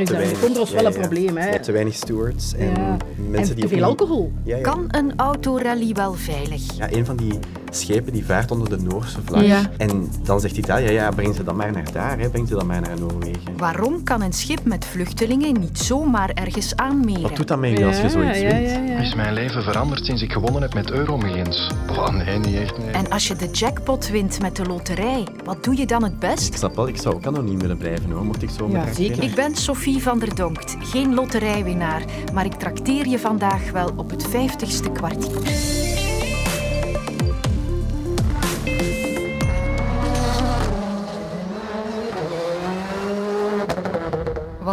is te daar weinig. komt wel Ja, een ja. probleem. Hè. Te weinig stewards en Ja. mensen en die te veel alcohol. Ja, ja. Kan een autorally wel veilig? Ja, een van die schepen die vaart onder de Noorse vlag. Ja. En dan zegt Italië, ja, ja, breng ze dan maar naar daar, hè. breng ze dan maar naar Noorwegen. Waarom kan een schip met vluchtelingen niet zomaar ergens aanmeren? Wat doet dat met je als je zoiets ja, wint? ja, ja. Is mijn leven veranderd sinds ik gewonnen heb met Euromillions? Oh nee, niet echt. Nee. En als je de jackpot wint met de loterij, wat doe je dan het Ik best? snap wel, ik zou ook anoniem willen blijven hoor, mocht ik zo Ja, zeker. Ik ben Sophie van der Donkt, geen loterijwinnaar, maar ik trakteer je vandaag wel op het vijftigste kwartier.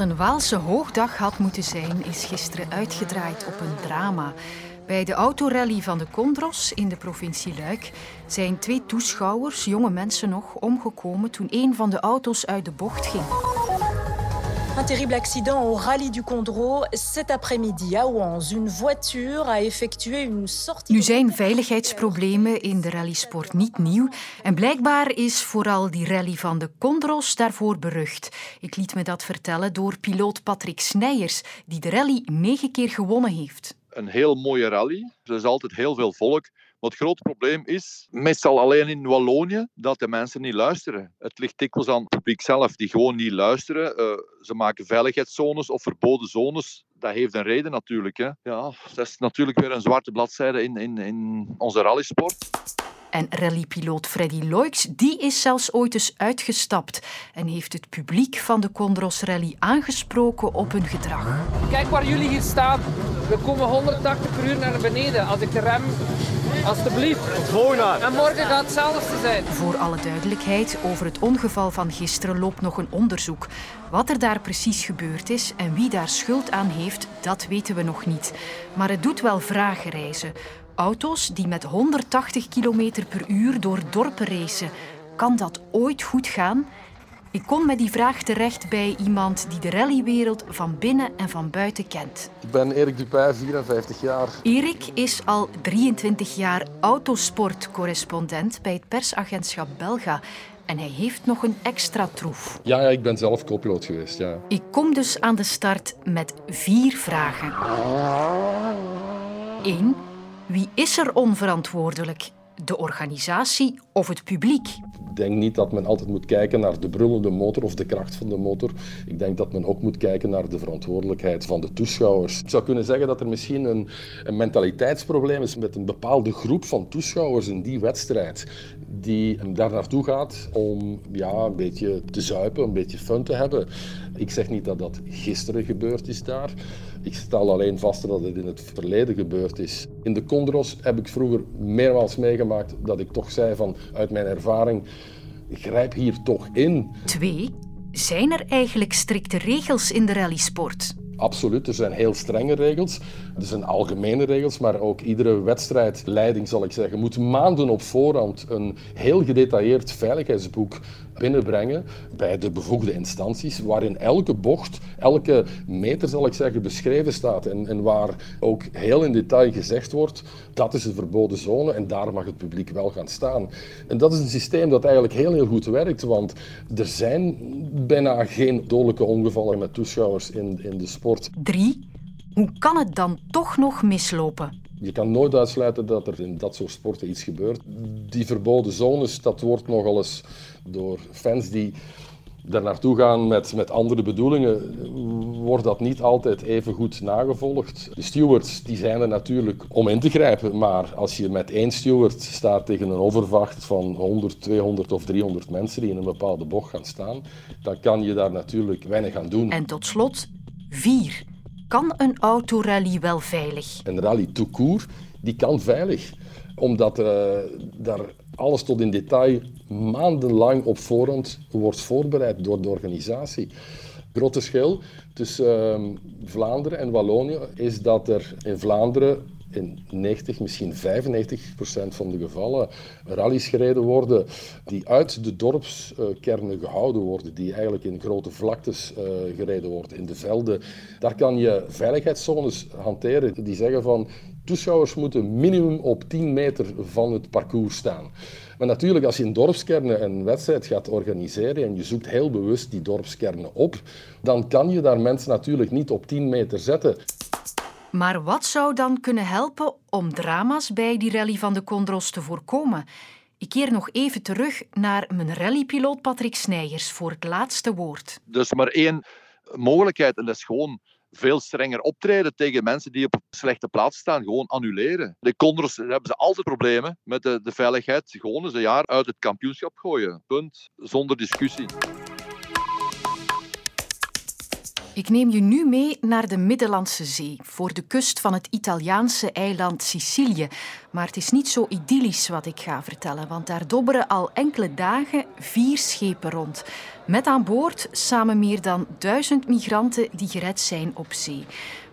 Een Waalse hoogdag had moeten zijn, is gisteren uitgedraaid op een drama. Bij de autorally van de Condros in de provincie Luik zijn twee toeschouwers, jonge mensen nog, omgekomen toen een van de auto's uit de bocht ging. Un terrible accident au rallye du Condro cet après-midi à Ouans. Une voiture a effectué une sortie. Nu zijn veiligheidsproblemen in de rallysport niet nieuw. En blijkbaar is vooral die rally van de Condros daarvoor berucht. Ik liet me dat vertellen door piloot Patrick Snijers, die de rally negen keer gewonnen heeft. Een heel mooie rally. Er is altijd heel veel volk. Maar het grote probleem is, meestal alleen in Wallonië, dat de mensen niet luisteren. Het ligt dikwijls aan het publiek zelf, die gewoon niet luisteren. Eh, ze maken veiligheidszones of verboden zones. Dat heeft een reden natuurlijk. Hè. Ja, dat is natuurlijk weer een zwarte bladzijde in, in, in onze rallysport. En rallypiloot Freddy Loix, die is zelfs ooit eens uitgestapt en heeft het publiek van de Condros Rally aangesproken op hun gedrag. Kijk waar jullie hier staan. We komen 180 per uur naar beneden. Als ik de rem, alstublieft. En morgen gaat hetzelfde zijn. Voor alle duidelijkheid, over het ongeval van gisteren loopt nog een onderzoek. Wat er daar precies gebeurd is en wie daar schuld aan heeft, dat weten we nog niet. Maar het doet wel vragen reizen. Auto's die met 180 km per uur door dorpen racen. Kan dat ooit goed gaan? Ik kom met die vraag terecht bij iemand die de rallywereld van binnen en van buiten kent. Ik ben Erik Dupay, 54 jaar. Erik is al 23 jaar autosportcorrespondent bij het persagentschap Belga. En hij heeft nog een extra troef. Ja, ja, ik ben zelf co-piloot geweest, ja. Ik kom dus aan de start met vier vragen. 1. Wie is er onverantwoordelijk? De organisatie of het publiek? Ik denk niet dat men altijd moet kijken naar de brullende motor of de kracht van de motor. Ik denk dat men ook moet kijken naar de verantwoordelijkheid van de toeschouwers. Ik zou kunnen zeggen dat er misschien een, een mentaliteitsprobleem is met een bepaalde groep van toeschouwers in die wedstrijd. Die daar naartoe gaat om ja, een beetje te zuipen, een beetje fun te hebben. Ik zeg niet dat dat gisteren gebeurd is daar. Ik stel alleen vast dat het in het verleden gebeurd is. In de Condros heb ik vroeger meermaals meegemaakt dat ik toch zei van uit mijn ervaring, grijp hier toch in. 2. Zijn er eigenlijk strikte regels in de rallysport? Absoluut, er zijn heel strenge regels. Er zijn algemene regels, maar ook iedere wedstrijdleiding, zal ik zeggen, moet maanden op voorhand een heel gedetailleerd veiligheidsboek binnenbrengen bij de bevoegde instanties, waarin elke bocht, elke meter, zal ik zeggen, beschreven staat en, en waar ook heel in detail gezegd wordt, dat is een verboden zone en daar mag het publiek wel gaan staan. En dat is een systeem dat eigenlijk heel, heel goed werkt, want er zijn bijna geen dodelijke ongevallen met toeschouwers in, in de sport. 3. Hoe kan het dan toch nog mislopen? Je kan nooit uitsluiten dat er in dat soort sporten iets gebeurt. Die verboden zones, dat wordt nogal eens door fans die daar naartoe gaan met, met andere bedoelingen, wordt dat niet altijd even goed nagevolgd. De stewards die zijn er natuurlijk om in te grijpen, maar als je met één steward staat tegen een overvacht van 100, 200 of 300 mensen die in een bepaalde bocht gaan staan, dan kan je daar natuurlijk weinig aan doen. En tot slot 4. Kan een autorally wel veilig? Een rally tout court, die kan veilig. Omdat eh, daar alles tot in detail maandenlang op voorhand wordt voorbereid door de organisatie. Groot verschil tussen ehm, Vlaanderen en Wallonië is dat er in Vlaanderen in 90, misschien 95 procent van de gevallen rallies gereden worden die uit de dorpskernen gehouden worden, die eigenlijk in grote vlaktes eh, gereden worden, in de velden. Daar kan je veiligheidszones hanteren die zeggen van toeschouwers moeten minimum op 10 meter van het parcours staan. Maar natuurlijk, als je in dorpskernen een wedstrijd gaat organiseren en je zoekt heel bewust die dorpskernen op, dan kan je daar mensen natuurlijk niet op 10 meter zetten. Maar wat zou dan kunnen helpen om drama's bij die rally van de Condros te voorkomen? Ik keer nog even terug naar mijn rallypiloot Patrick Snijers voor het laatste woord. Is maar één mogelijkheid en dat is gewoon veel strenger optreden tegen mensen die op een slechte plaats staan. Gewoon annuleren. De Condors hebben ze altijd problemen met de, de veiligheid. Gewoon eens een jaar uit het kampioenschap gooien. Punt. Zonder discussie. Ik neem je nu mee naar de Middellandse Zee, voor de kust van het Italiaanse eiland Sicilië. Maar het is niet zo idyllisch wat ik ga vertellen, want daar dobberen al enkele dagen vier schepen rond. Met aan boord samen meer dan duizend migranten die gered zijn op zee.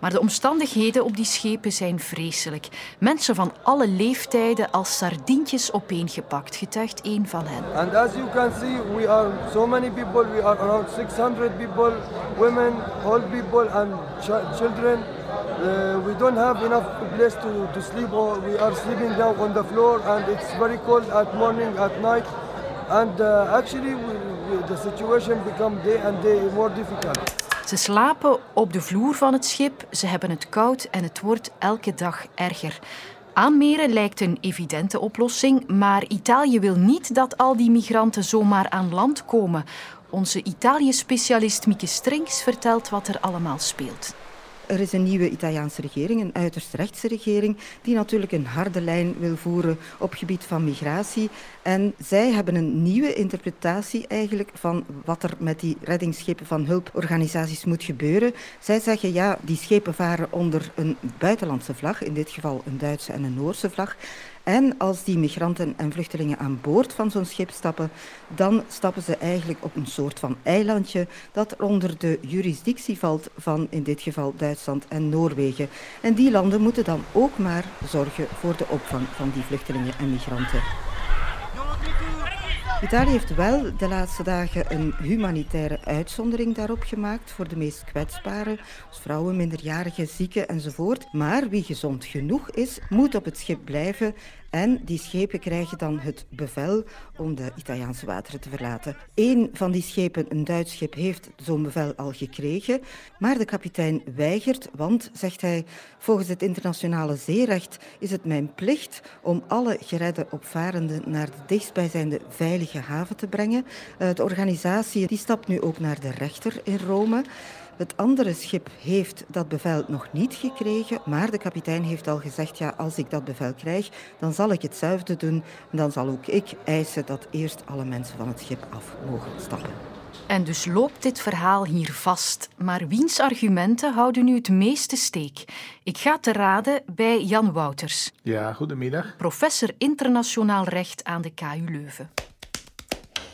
Maar de omstandigheden op die schepen zijn vreselijk. Mensen van alle leeftijden als sardientjes opeengepakt, getuigt één van hen. And as you can see, we are so many people. We are around 600 people, women, old people, and ch children. Uh, we don't have enough place to, to sleep. We are sleeping down on the floor, and it's very cold at morning, at night. And uh, actually, we, we, the situation become day and day more difficult. Ze slapen op de vloer van het schip, ze hebben het koud en het wordt elke dag erger. Aanmeren lijkt een evidente oplossing, maar Italië wil niet dat al die migranten zomaar aan land komen. Onze Italië-specialist Mieke Strings vertelt wat er allemaal speelt. Er is een nieuwe Italiaanse regering, een uiterst rechtse regering, die natuurlijk een harde lijn wil voeren op gebied van migratie. En zij hebben een nieuwe interpretatie eigenlijk van wat er met die reddingsschepen van hulporganisaties moet gebeuren. Zij zeggen ja, die schepen varen onder een buitenlandse vlag, in dit geval een Duitse en een Noorse vlag. En als die migranten en vluchtelingen aan boord van zo'n schip stappen, dan stappen ze eigenlijk op een soort van eilandje dat onder de jurisdictie valt van in dit geval Duitsland en Noorwegen. En die landen moeten dan ook maar zorgen voor de opvang van die vluchtelingen en migranten. Italië heeft wel de laatste dagen een humanitaire uitzondering daarop gemaakt voor de meest kwetsbaren, zoals vrouwen, minderjarigen, zieken enzovoort. Maar wie gezond genoeg is, moet op het schip blijven en die schepen krijgen dan het bevel om de Italiaanse wateren te verlaten. Eén van die schepen, een Duits schip, heeft zo'n bevel al gekregen. Maar de kapitein weigert, want, zegt hij, volgens het internationale zeerecht is het mijn plicht om alle geredde opvarenden naar de dichtstbijzijnde veilige haven te brengen. Eh, de organisatie die stapt nu ook naar de rechter in Rome. Het andere schip heeft dat bevel nog niet gekregen, maar de kapitein heeft al gezegd, ja, als ik dat bevel krijg, dan zal ik hetzelfde doen. En dan zal ook ik eisen dat eerst alle mensen van het schip af mogen stappen. En dus loopt dit verhaal hier vast. Maar wiens argumenten houden nu het meeste steek? Ik ga te raden bij Jan Wouters. Ja, goedemiddag. Professor internationaal recht aan de KU Leuven.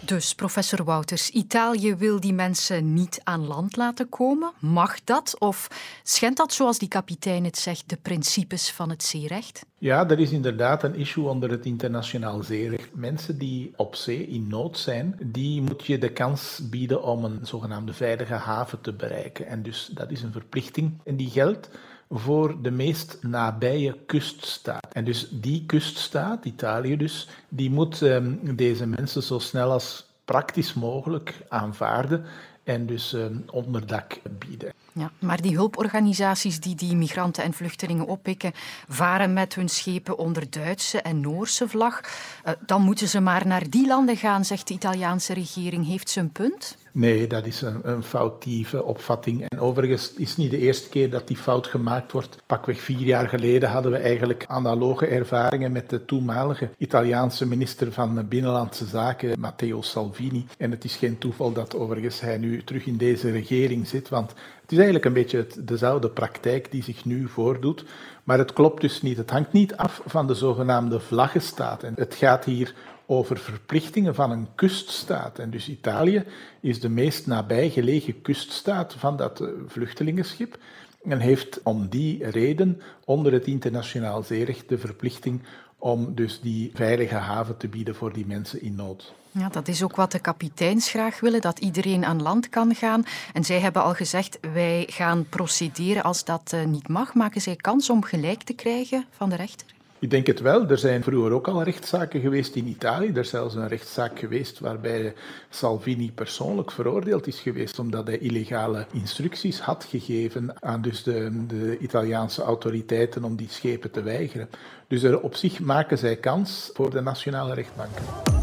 Dus, professor Wouters, Italië wil die mensen niet aan land laten komen. Mag dat? Of schendt dat, zoals die kapitein het zegt, de principes van het zeerecht? Ja, er is inderdaad een issue onder het internationaal zeerecht. Mensen die op zee in nood zijn, die moet je de kans bieden om een zogenaamde veilige haven te bereiken. En dus dat is een verplichting en die geldt voor de meest nabije kuststaat. En dus die kuststaat, Italië dus, die moet um, deze mensen zo snel als praktisch mogelijk aanvaarden en dus um, onderdak bieden. Ja, maar die hulporganisaties die die migranten en vluchtelingen oppikken, varen met hun schepen onder Duitse en Noorse vlag. Uh, dan moeten ze maar naar die landen gaan, zegt de Italiaanse regering. Heeft ze een punt? Nee, dat is een, een foutieve opvatting. En overigens is het niet de eerste keer dat die fout gemaakt wordt. Pakweg vier jaar geleden hadden we eigenlijk analoge ervaringen met de toenmalige Italiaanse minister van Binnenlandse Zaken, Matteo Salvini. En het is geen toeval dat overigens hij nu terug in deze regering zit, want het is eigenlijk een beetje dezelfde praktijk die zich nu voordoet. Maar het klopt dus niet. Het hangt niet af van de zogenaamde vlaggenstaat. En het gaat hier over verplichtingen van een kuststaat. En dus Italië is de meest nabijgelegen kuststaat van dat eh, vluchtelingenschip en heeft om die reden onder het internationaal zeerecht de verplichting om dus die veilige haven te bieden voor die mensen in nood. Ja, dat is ook wat de kapiteins graag willen, dat iedereen aan land kan gaan. En zij hebben al gezegd, wij gaan procederen als dat eh, niet mag. Maken zij kans om gelijk te krijgen van de rechter? Ik denk het wel. Er zijn vroeger ook al rechtszaken geweest in Italië. Er is zelfs een rechtszaak geweest waarbij Salvini persoonlijk veroordeeld is geweest omdat hij illegale instructies had gegeven aan dus de, de Italiaanse autoriteiten om die schepen te weigeren. Dus er, op zich maken zij kans voor de nationale rechtbanken.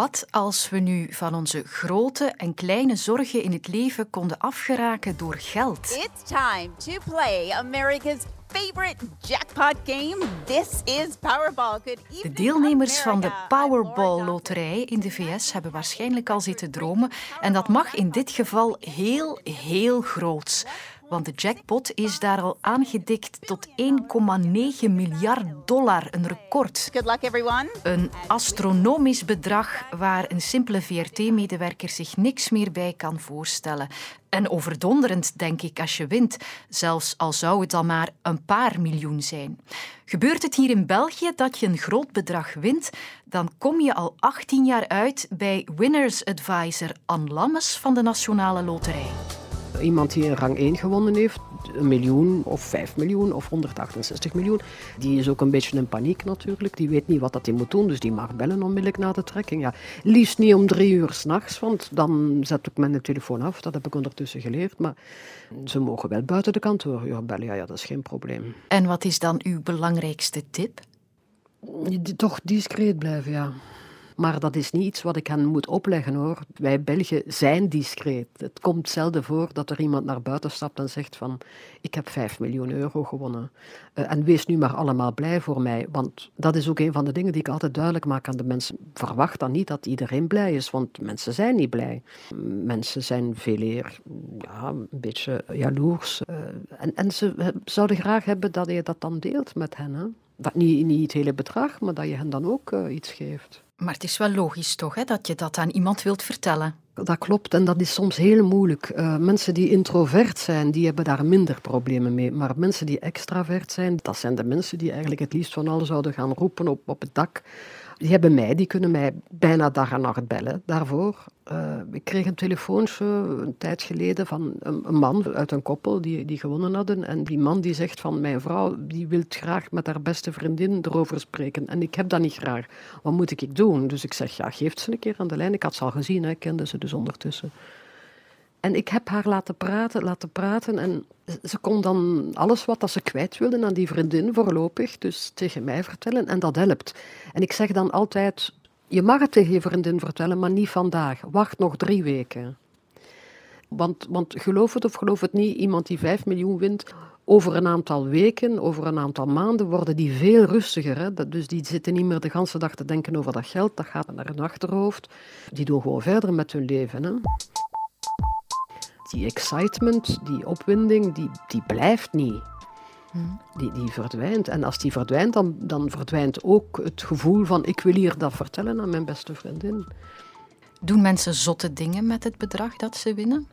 Wat als we nu van onze grote en kleine zorgen in het leven konden afgeraken door geld? It's time to play America's favorite jackpot game. This is Powerball. Could de deelnemers van de Powerball-loterij in de VS hebben waarschijnlijk al zitten dromen. En dat mag in dit geval heel, heel groots. Want de jackpot is daar al aangedikt tot 1,9 miljard dollar, een record. Good luck everyone. Een astronomisch bedrag waar een simpele VRT-medewerker zich niks meer bij kan voorstellen. En overdonderend, denk ik, als je wint, zelfs al zou het dan maar een paar miljoen zijn. Gebeurt het hier in België dat je een groot bedrag wint, dan kom je al 18 jaar uit bij Winners Advisor Anne Lammes van de Nationale Loterij. Iemand die een rang 1 gewonnen heeft, een miljoen of 5 miljoen of 168 miljoen, die is ook een beetje in paniek natuurlijk. Die weet niet wat dat hij moet doen, dus die mag bellen onmiddellijk na de trekking. Ja, liefst niet om drie uur s'nachts, want dan zet ik mijn telefoon af. Dat heb ik ondertussen geleerd. Maar ze mogen wel buiten de kantooruur bellen. Ja, ja, dat is geen probleem. En wat is dan uw belangrijkste tip? Toch discreet blijven, ja. Maar dat is niet iets wat ik hen moet opleggen hoor. Wij Belgen zijn discreet. Het komt zelden voor dat er iemand naar buiten stapt en zegt van ik heb 5 miljoen euro gewonnen. Uh, en wees nu maar allemaal blij voor mij. Want dat is ook een van de dingen die ik altijd duidelijk maak aan de mensen. Verwacht dan niet dat iedereen blij is, want mensen zijn niet blij. Mensen zijn veel eer, ja, een beetje jaloers. Uh, en, en ze zouden graag hebben dat je dat dan deelt met hen. Hè? Dat niet, niet het hele bedrag, maar dat je hen dan ook uh, iets geeft. Maar het is wel logisch toch, hè, dat je dat aan iemand wilt vertellen? Dat klopt en dat is soms heel moeilijk. Uh, mensen die introvert zijn, die hebben daar minder problemen mee. Maar mensen die extravert zijn, dat zijn de mensen die eigenlijk het liefst van alles zouden gaan roepen op, op het dak die hebben mij, die kunnen mij bijna dag en nacht bellen daarvoor. Uh, ik kreeg een telefoontje een tijd geleden van een, man uit een koppel die, die gewonnen hadden. En die man die zegt van mijn vrouw die wil graag met haar beste vriendin erover spreken. En ik heb dat niet graag. Wat moet ik doen? Dus ik zeg ja, geef ze een keer aan de lijn. Ik had ze al gezien, hè, kende ze dus ondertussen. En ik heb haar laten praten, laten praten. En ze kon dan alles wat ze kwijt wilde aan die vriendin voorlopig, dus tegen mij vertellen. En dat helpt. En ik zeg dan altijd, je mag het tegen je vriendin vertellen, maar niet vandaag. Wacht nog drie weken. Want, want geloof het of geloof het niet, iemand die 5 miljoen wint, over een aantal weken, over een aantal maanden, worden die veel rustiger. Hè? Dus die zitten niet meer de hele dag te denken over dat geld, dat gaat naar hun achterhoofd. Die doen gewoon verder met hun leven. Hè? Die excitement, die opwinding, die, die blijft niet. Hmm. Die, die verdwijnt. En als die verdwijnt, dan, dan verdwijnt ook het gevoel van ik wil hier dat vertellen aan mijn beste vriendin. Doen mensen zotte dingen met het bedrag dat ze winnen?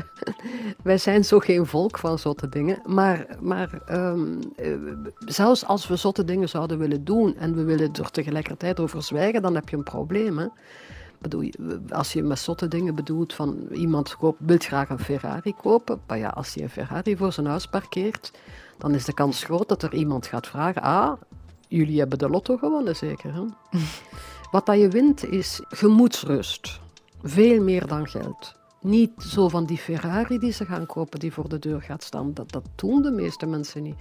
Wij zijn zo geen volk van zotte dingen. Maar, maar um, zelfs als we zotte dingen zouden willen doen en we willen er tegelijkertijd over zwijgen, dan heb je een probleem. Hè? Bedoel, als je met zotte dingen bedoelt van iemand koopt, wil graag een Ferrari kopen, maar ja, als hij een Ferrari voor zijn huis parkeert, dan is de kans groot dat er iemand gaat vragen, ah, jullie hebben de lotto gewonnen zeker. Hè? Wat dat je wint is gemoedsrust. Veel meer dan geld. Niet zo van die Ferrari die ze gaan kopen die voor de deur gaat staan. Dat, dat doen de meeste mensen niet.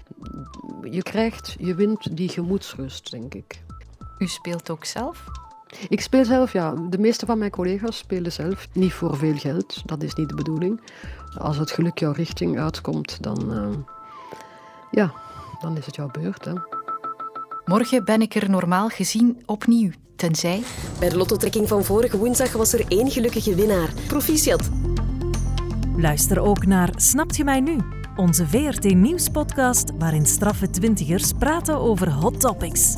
Je krijgt, je wint die gemoedsrust, denk ik. U speelt ook zelf? Ik speel zelf, ja. De meeste van mijn collega's spelen zelf. Niet voor veel geld, dat is niet de bedoeling. Als het geluk jouw richting uitkomt, dan, uh, ja, dan is het jouw beurt. Hè. Morgen ben ik er normaal gezien opnieuw, tenzij... Bij de lottotrekking van vorige woensdag was er één gelukkige winnaar. Proficiat. Luister ook naar Snapt je mij nu? Onze VRT Nieuws-podcast waarin straffe twintigers praten over hot topics.